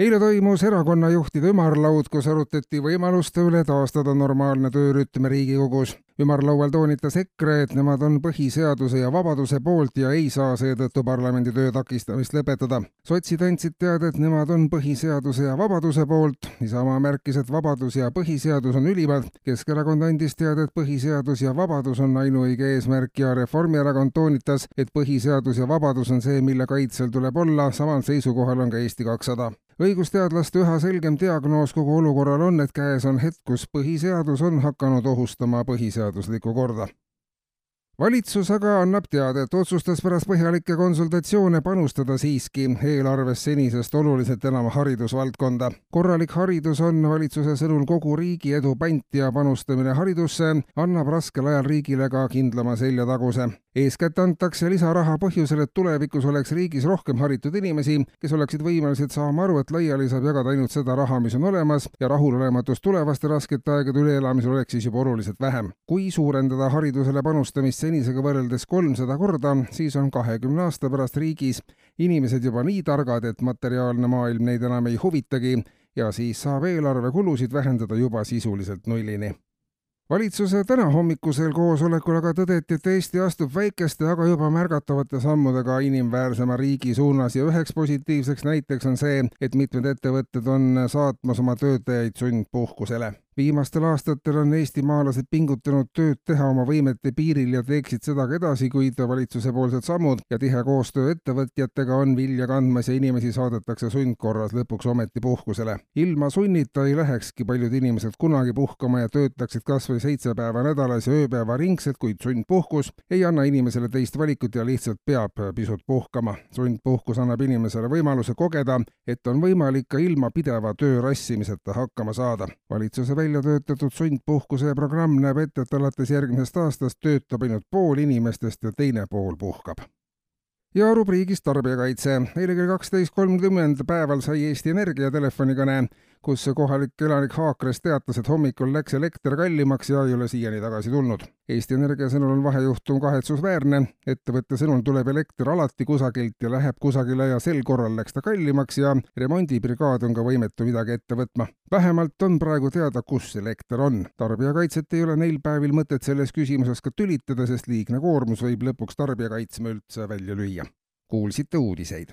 eile toimus erakonnajuhtide ümarlaud, kus arutati võimaluste üle taastada normaalne töörütm Riigikogus. ümarlaual toonitas EKRE, et nemad on põhiseaduse ja vabaduse poolt ja ei saa seetõttu parlamendi töö takistamist lõpetada. sotsid andsid teada, et nemad on põhiseaduse ja vabaduse poolt. Isamaa märkis, et vabadus ja põhiseadus on ülimad. Keskerakond andis teada, et põhiseadus ja vabadus on ainuõige eesmärk ja Reformierakond toonitas, et põhiseadus ja vabadus on see, mille kaitsel tuleb olla. samal seisukohal on ka Eesti kakssada õigusteadlaste üha selgem diagnoos kogu olukorral on, et käes on hetk, kus põhiseadus on hakanud ohustama põhiseaduslikku korda valitsus aga annab teada, et otsustas pärast põhjalikke konsultatsioone panustada siiski eelarves senisest oluliselt enam haridusvaldkonda. korralik haridus on valitsuse sõnul kogu riigi edu pant ja panustamine haridusse annab raskel ajal riigile ka kindlama seljataguse eeskätt antakse lisaraha põhjusel, et tulevikus oleks riigis rohkem haritud inimesi, kes oleksid võimelised saama aru, et laiali saab jagada ainult seda raha, mis on olemas ja rahulolematus tulevaste raskete aegade üleelamisel oleks siis juba oluliselt vähem. kui suurendada haridusele panustamist senisega võrreldes kolmsada korda, siis on kahekümne aasta pärast riigis. Inimesed juba nii targad, et materiaalne maailm neid enam ei huvitagi. Ja siis saab eelarve kulusid vähendada juba sisuliselt nullini. Valitsuse tänahommikusel koosolekul aga tõdeti, et Eesti astub väikeste, aga juba märgatavate sammudega inimväärsema riigi suunas. Ja üheks positiivseks näiteks on see, et mitmed ettevõtted on saatmas oma töötajaid sundpuhkusele viimastel aastatel on eestimaalased pingutanud tööd teha oma võimete piiril ja teeksid seda ka edasi, kuid valitsusepoolsed sammud ja tihe koostöö ettevõtjatega on vilja kandmas ja inimesi saadetakse sundkorras lõpuks ometi puhkusele. ilma sunnita ei lähekski paljud inimesed kunagi puhkama ja töötaksid kas või seitse päeva nädalas ja ööpäevaringselt, kuid sundpuhkus ei anna inimesele teist valikut ja lihtsalt peab pisut puhkama. sundpuhkus annab inimesele võimaluse kogeda, et on võimalik ka ilma pideva töö rassimiseta hakkama saada. valitsuse välja välja töötatud sundpuhkuse programm näeb ette, et alates järgmisest aastast töötab ainult pool inimestest ja teine pool puhkab. ja rubriigis Tarbijakaitse. eile kell kaksteist kolmkümmend päeval sai Eesti Energia telefonikõne kus kohalik elanik Haakres teatas, et hommikul läks elekter kallimaks ja ei ole siiani tagasi tulnud. Eesti Energia sõnul on vahejuhtum kahetsusväärne, ettevõtte sõnul tuleb elekter alati kusagilt ja läheb kusagile ja sel korral läks ta kallimaks ja remondibrigaad on ka võimetu midagi ette võtma. vähemalt on praegu teada, kus elekter on. tarbijakaitset ei ole neil päevil mõtet selles küsimuses ka tülitada, sest liigne koormus võib lõpuks tarbijakaitsme üldse välja lüüa. kuulsite uudiseid